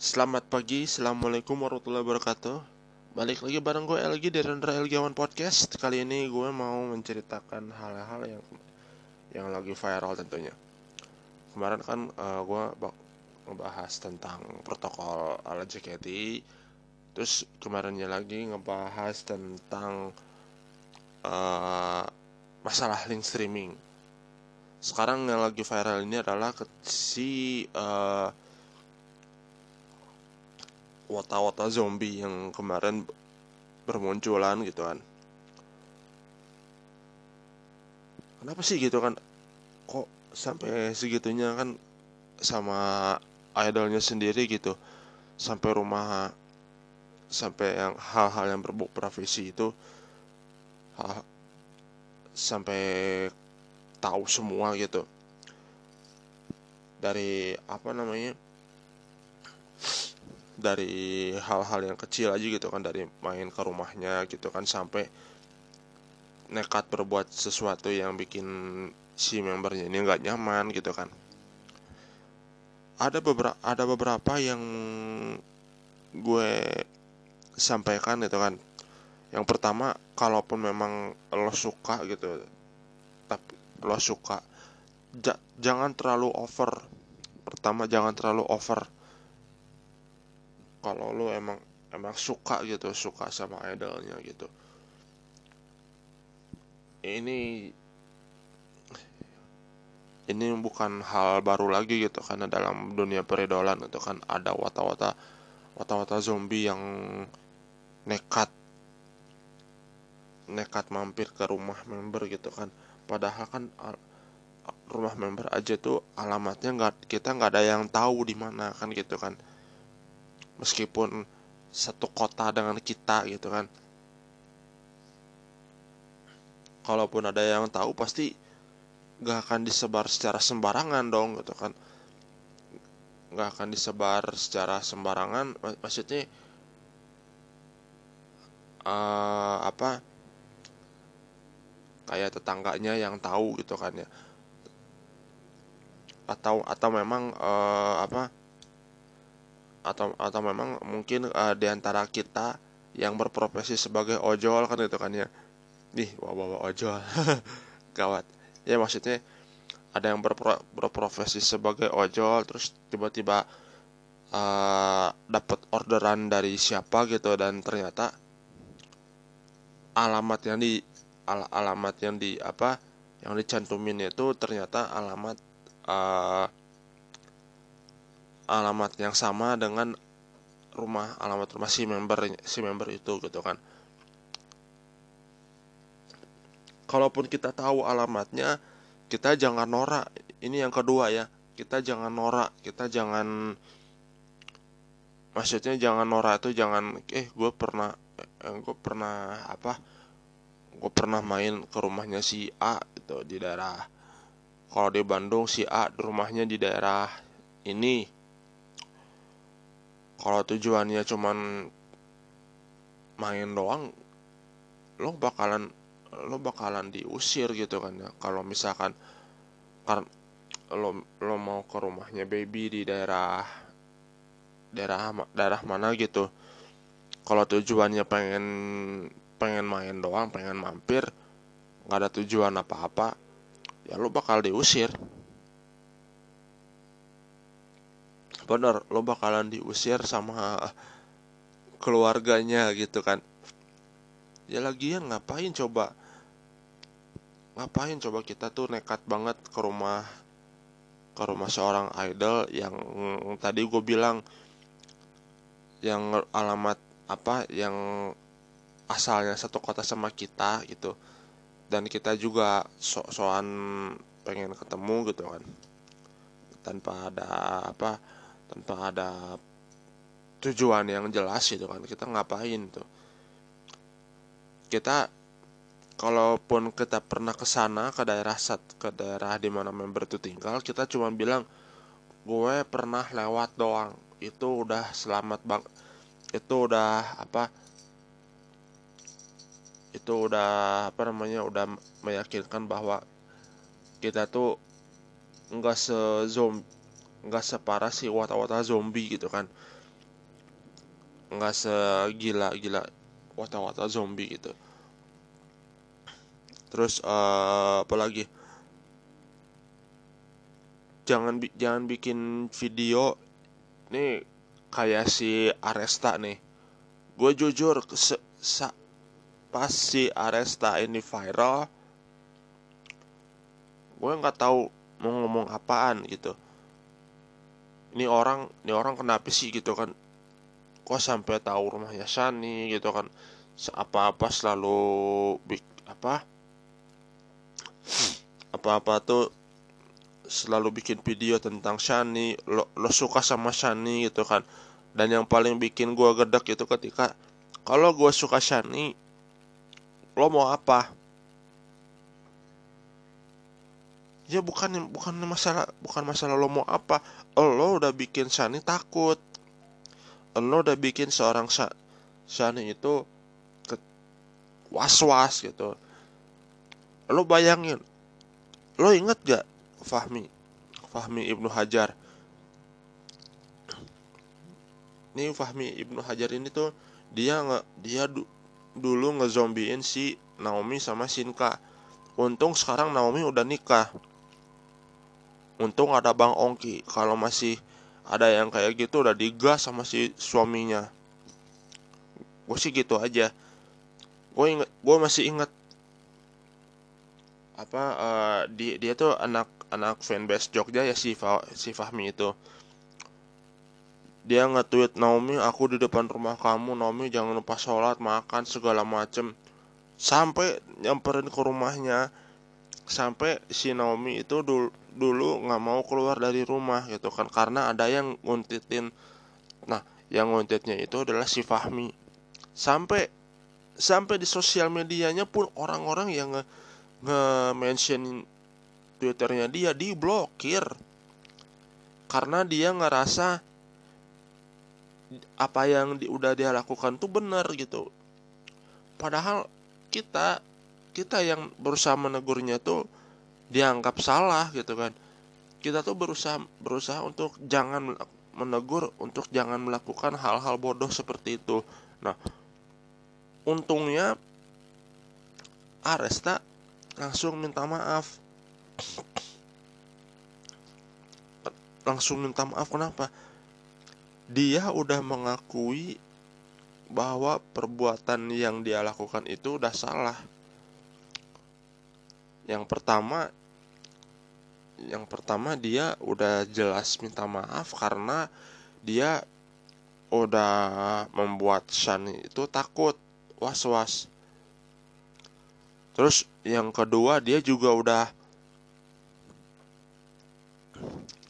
Selamat pagi, Assalamualaikum warahmatullahi wabarakatuh. Balik lagi bareng gue LG dari Rendra LG One Podcast. Kali ini gue mau menceritakan hal-hal yang yang lagi viral tentunya. Kemarin kan uh, gue ngebahas tentang protokol ala JKT Terus kemarinnya lagi ngebahas tentang uh, masalah link streaming. Sekarang yang lagi viral ini adalah si uh, wata-wata zombie yang kemarin bermunculan gitu kan. Kenapa sih gitu kan? Kok sampai segitunya kan sama idolnya sendiri gitu. Sampai rumah sampai yang hal-hal yang berbau profesi itu hal, sampai tahu semua gitu. Dari apa namanya dari hal-hal yang kecil aja gitu kan dari main ke rumahnya gitu kan sampai nekat berbuat sesuatu yang bikin si membernya ini nggak nyaman gitu kan. Ada beberapa ada beberapa yang gue sampaikan gitu kan. Yang pertama kalaupun memang lo suka gitu tapi lo suka jangan terlalu over. Pertama jangan terlalu over kalau lu emang emang suka gitu suka sama idolnya gitu. Ini ini bukan hal baru lagi gitu karena dalam dunia peridolan itu kan. Ada wata-wata wata-wata zombie yang nekat nekat mampir ke rumah member gitu kan. Padahal kan rumah member aja tuh alamatnya nggak kita nggak ada yang tahu di mana kan gitu kan meskipun satu kota dengan kita gitu kan. Kalaupun ada yang tahu pasti gak akan disebar secara sembarangan dong gitu kan. Gak akan disebar secara sembarangan maksudnya uh, apa kayak tetangganya yang tahu gitu kan ya. Atau atau memang uh, apa atau atau memang mungkin uh, di antara kita yang berprofesi sebagai ojol kan itu kan ya? Nih bawa bawa ojol. Gawat. Ya maksudnya ada yang berpro, berprofesi sebagai ojol terus tiba-tiba uh, dapat orderan dari siapa gitu dan ternyata alamat yang di al alamat yang di apa yang dicantumin itu ternyata alamat uh, alamat yang sama dengan rumah alamat rumah si member si member itu gitu kan. Kalaupun kita tahu alamatnya kita jangan norak. Ini yang kedua ya kita jangan norak. Kita jangan maksudnya jangan norak itu jangan eh gue pernah eh, gue pernah apa gue pernah main ke rumahnya si A gitu di daerah. Kalau di Bandung si A rumahnya di daerah ini kalau tujuannya cuman main doang lo bakalan lo bakalan diusir gitu kan ya. Kalau misalkan karena lo lo mau ke rumahnya baby di daerah daerah daerah mana gitu. Kalau tujuannya pengen pengen main doang pengen mampir nggak ada tujuan apa-apa ya lo bakal diusir bener lo bakalan diusir sama keluarganya gitu kan. Ya lagian ngapain coba? Ngapain coba kita tuh nekat banget ke rumah ke rumah seorang idol yang tadi gue bilang yang alamat apa yang asalnya satu kota sama kita gitu. Dan kita juga so-soan pengen ketemu gitu kan. Tanpa ada apa tanpa ada tujuan yang jelas gitu kan. Kita ngapain tuh? Kita kalaupun kita pernah ke sana ke daerah sat ke daerah di mana member itu tinggal kita cuma bilang gue pernah lewat doang. Itu udah selamat bang itu udah apa? Itu udah apa namanya udah meyakinkan bahwa kita tuh enggak se zombie nggak separah si wata-wata zombie gitu kan. Nggak segila gila wata-wata zombie gitu. Terus uh, apa lagi? Jangan jangan bikin video nih kayak si Aresta nih. Gue jujur se, sa, pas si Aresta ini viral gue nggak tahu mau ngomong apaan gitu ini orang ini orang kenapa sih gitu kan? Kok sampai tahu rumahnya Shani gitu kan? Apa-apa selalu apa? Apa-apa tuh selalu bikin video tentang Shani lo, lo suka sama Shani gitu kan? Dan yang paling bikin gue gedek itu ketika kalau gue suka Shani lo mau apa ya bukan bukan masalah bukan masalah lo mau apa. Lo udah bikin Shani takut. Lo udah bikin seorang Shani itu was was gitu. Lo bayangin lo inget gak Fahmi Fahmi Ibnu Hajar? Ini Fahmi Ibnu Hajar ini tuh dia nggak dia du, dulu ngezombiin si Naomi sama Shinka untung sekarang Naomi udah nikah untung ada Bang Ongki. Kalau masih ada yang kayak gitu udah digas sama si suaminya. Gue sih gitu aja. Gue inget gue masih inget apa uh, dia dia tuh anak anak fanbase Jogja ya si, Fa, si Fahmi itu. Dia nge-tweet Naomi aku di depan rumah kamu. Naomi jangan lupa sholat makan segala macem. Sampai nyamperin ke rumahnya sampai si Naomi itu dulu dulu nggak mau keluar dari rumah gitu kan karena ada yang nguntitin. Nah yang nguntitnya itu adalah si Fahmi. Sampai sampai di sosial medianya pun orang-orang yang nge, nge twitternya dia diblokir. Karena dia ngerasa apa yang di, udah dia lakukan tuh benar gitu. Padahal kita kita yang berusaha menegurnya tuh dianggap salah gitu kan. Kita tuh berusaha berusaha untuk jangan menegur untuk jangan melakukan hal-hal bodoh seperti itu. Nah untungnya Aresta langsung minta maaf. Langsung minta maaf kenapa? Dia udah mengakui bahwa perbuatan yang dia lakukan itu udah salah yang pertama yang pertama dia udah jelas minta maaf karena dia udah membuat Shani itu takut was-was. Terus yang kedua dia juga udah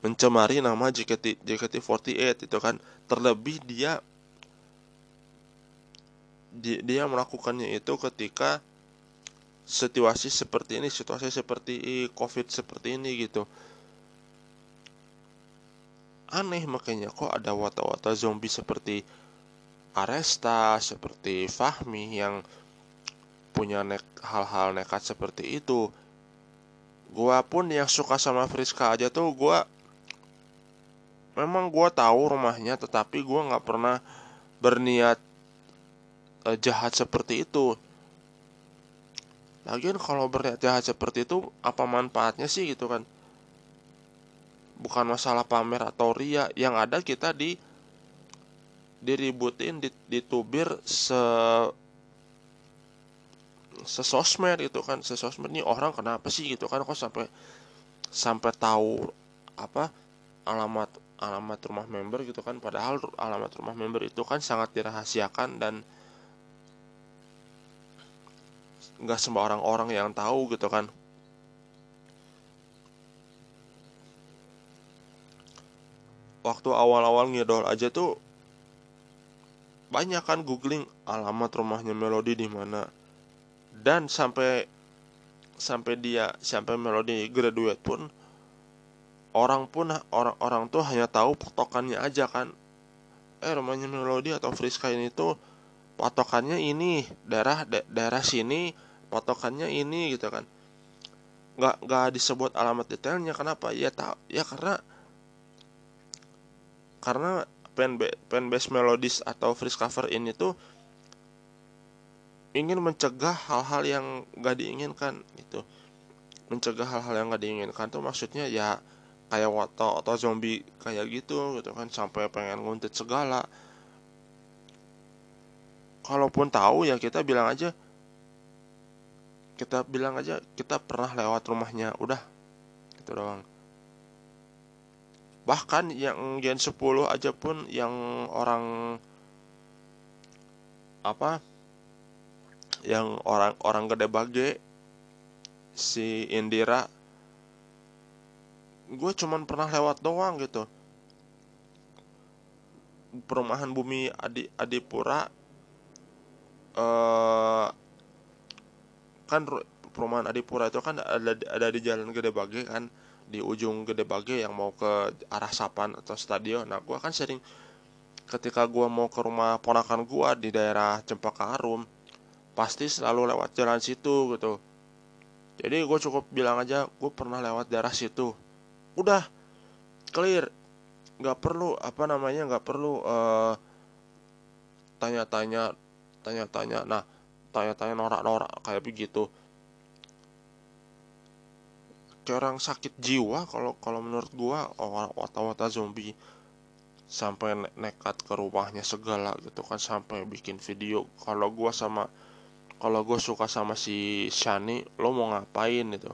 mencemari nama JKT JKT48 itu kan. Terlebih dia dia melakukannya itu ketika situasi seperti ini situasi seperti covid seperti ini gitu. Aneh makanya kok ada wata-wata zombie seperti Aresta seperti Fahmi yang punya nek hal-hal nekat seperti itu. Gua pun yang suka sama Friska aja tuh gua memang gua tahu rumahnya tetapi gua nggak pernah berniat uh, jahat seperti itu lagian kalau berniat seperti itu apa manfaatnya sih gitu kan? Bukan masalah pamer atau ria yang ada kita di diributin ditubir se sesosmed itu kan. Sesosmed ini orang kenapa sih gitu kan? Kok sampai sampai tahu apa alamat alamat rumah member gitu kan? Padahal alamat rumah member itu kan sangat dirahasiakan dan nggak semua orang-orang yang tahu gitu kan. Waktu awal-awal ngidol aja tuh banyak kan googling alamat rumahnya Melody di mana. Dan sampai sampai dia sampai melodi graduate pun orang pun orang-orang tuh hanya tahu patokannya aja kan. Eh rumahnya melodi atau Friska ini tuh patokannya ini daerah da daerah sini patokannya ini gitu kan. Nggak nggak disebut alamat detailnya. Kenapa? Ya tak ya karena karena fanbase melodis atau freeze cover ini tuh ingin mencegah hal-hal yang gak diinginkan gitu. Mencegah hal-hal yang gak diinginkan tuh maksudnya ya kayak wato atau zombie kayak gitu gitu kan. Sampai pengen nguntit segala. Kalaupun tahu ya kita bilang aja kita bilang aja kita pernah lewat rumahnya udah gitu doang. Bahkan yang gen 10 aja pun yang orang apa yang orang orang gede bage si Indira gue cuman pernah lewat doang gitu. Perumahan bumi Adi Adipura eh kan perumahan Adipura itu kan ada ada di jalan Gede Bage kan di ujung Gede Bage yang mau ke arah Sapan atau stadion. Nah gue kan sering ketika gue mau ke rumah ponakan gue di daerah Cempaka Arum pasti selalu lewat jalan situ gitu. Jadi gue cukup bilang aja gue pernah lewat daerah situ. Udah clear. Nggak perlu apa namanya nggak perlu uh, tanya-tanya tanya-tanya. Nah tanya-tanya norak-norak kayak begitu. Kayak orang sakit jiwa kalau kalau menurut gua wata-wata zombie sampai ne nekat ke rumahnya segala gitu kan sampai bikin video. Kalau gua sama kalau gue suka sama si Shani lo mau ngapain itu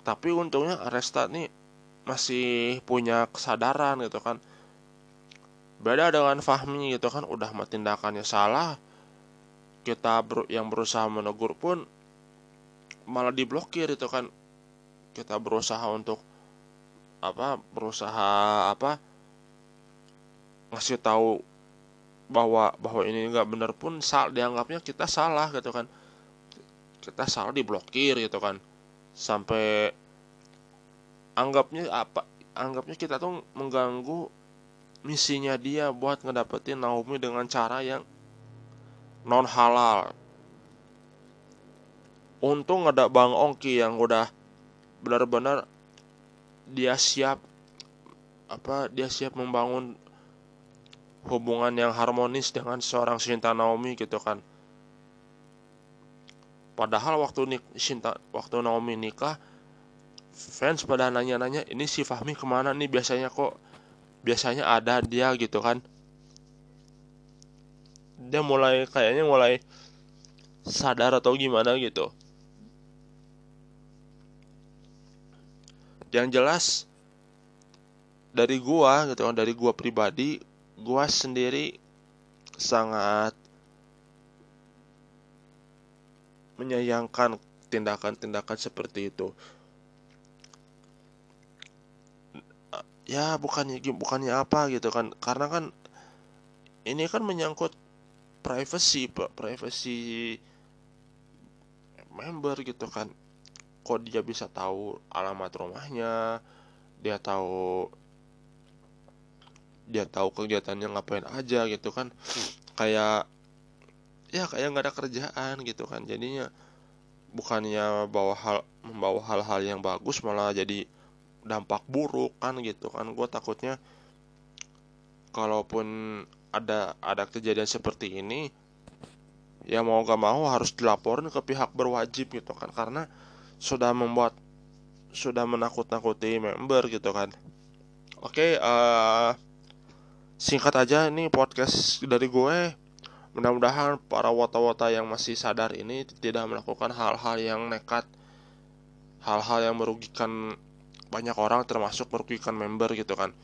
tapi untungnya Aresta nih masih punya kesadaran gitu kan. Beda dengan Fahmi gitu kan udah tindakannya salah kita yang berusaha menegur pun malah diblokir itu kan. Kita berusaha untuk apa berusaha apa ngasih tahu bahwa bahwa ini nggak benar pun sal dianggapnya kita salah gitu kan. Kita salah diblokir gitu kan. Sampai anggapnya apa anggapnya kita tuh mengganggu misinya dia buat ngedapetin Naomi dengan cara yang non halal untung ada Bang Ongki yang udah benar-benar dia siap apa dia siap membangun hubungan yang harmonis dengan seorang Shinta Naomi gitu kan. Padahal waktu nik Shinta waktu Naomi nikah fans pada nanya-nanya ini si Fahmi ke mana nih? Biasanya kok biasanya ada dia gitu kan dia mulai kayaknya mulai sadar atau gimana gitu yang jelas dari gua gitu kan dari gua pribadi gua sendiri sangat menyayangkan tindakan-tindakan seperti itu. Ya bukannya bukannya apa gitu kan, karena kan ini kan menyangkut privacy, privacy member gitu kan. Kok dia bisa tahu alamat rumahnya, dia tahu dia tahu kegiatannya ngapain aja gitu kan. Kayak ya kayak nggak ada kerjaan gitu kan. Jadinya bukannya bawa hal membawa hal-hal yang bagus malah jadi dampak buruk kan gitu kan. Gue takutnya kalaupun ada ada kejadian seperti ini ya mau gak mau harus dilaporin ke pihak berwajib gitu kan. Karena sudah membuat sudah menakut-nakuti member gitu kan. Oke uh, singkat aja ini podcast dari gue. Mudah-mudahan para wata-wata yang masih sadar ini tidak melakukan hal-hal yang nekat hal-hal yang merugikan banyak orang termasuk merugikan member gitu kan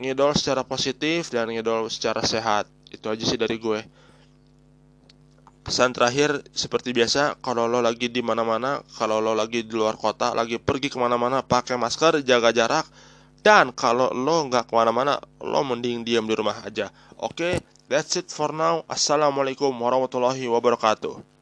ngidol secara positif dan ngidol secara sehat itu aja sih dari gue pesan terakhir seperti biasa kalau lo lagi di mana-mana kalau lo lagi di luar kota lagi pergi ke mana-mana pakai masker jaga jarak dan kalau lo nggak ke mana-mana, lo mending diam di rumah aja. Oke, okay? that's it for now. Assalamualaikum warahmatullahi wabarakatuh.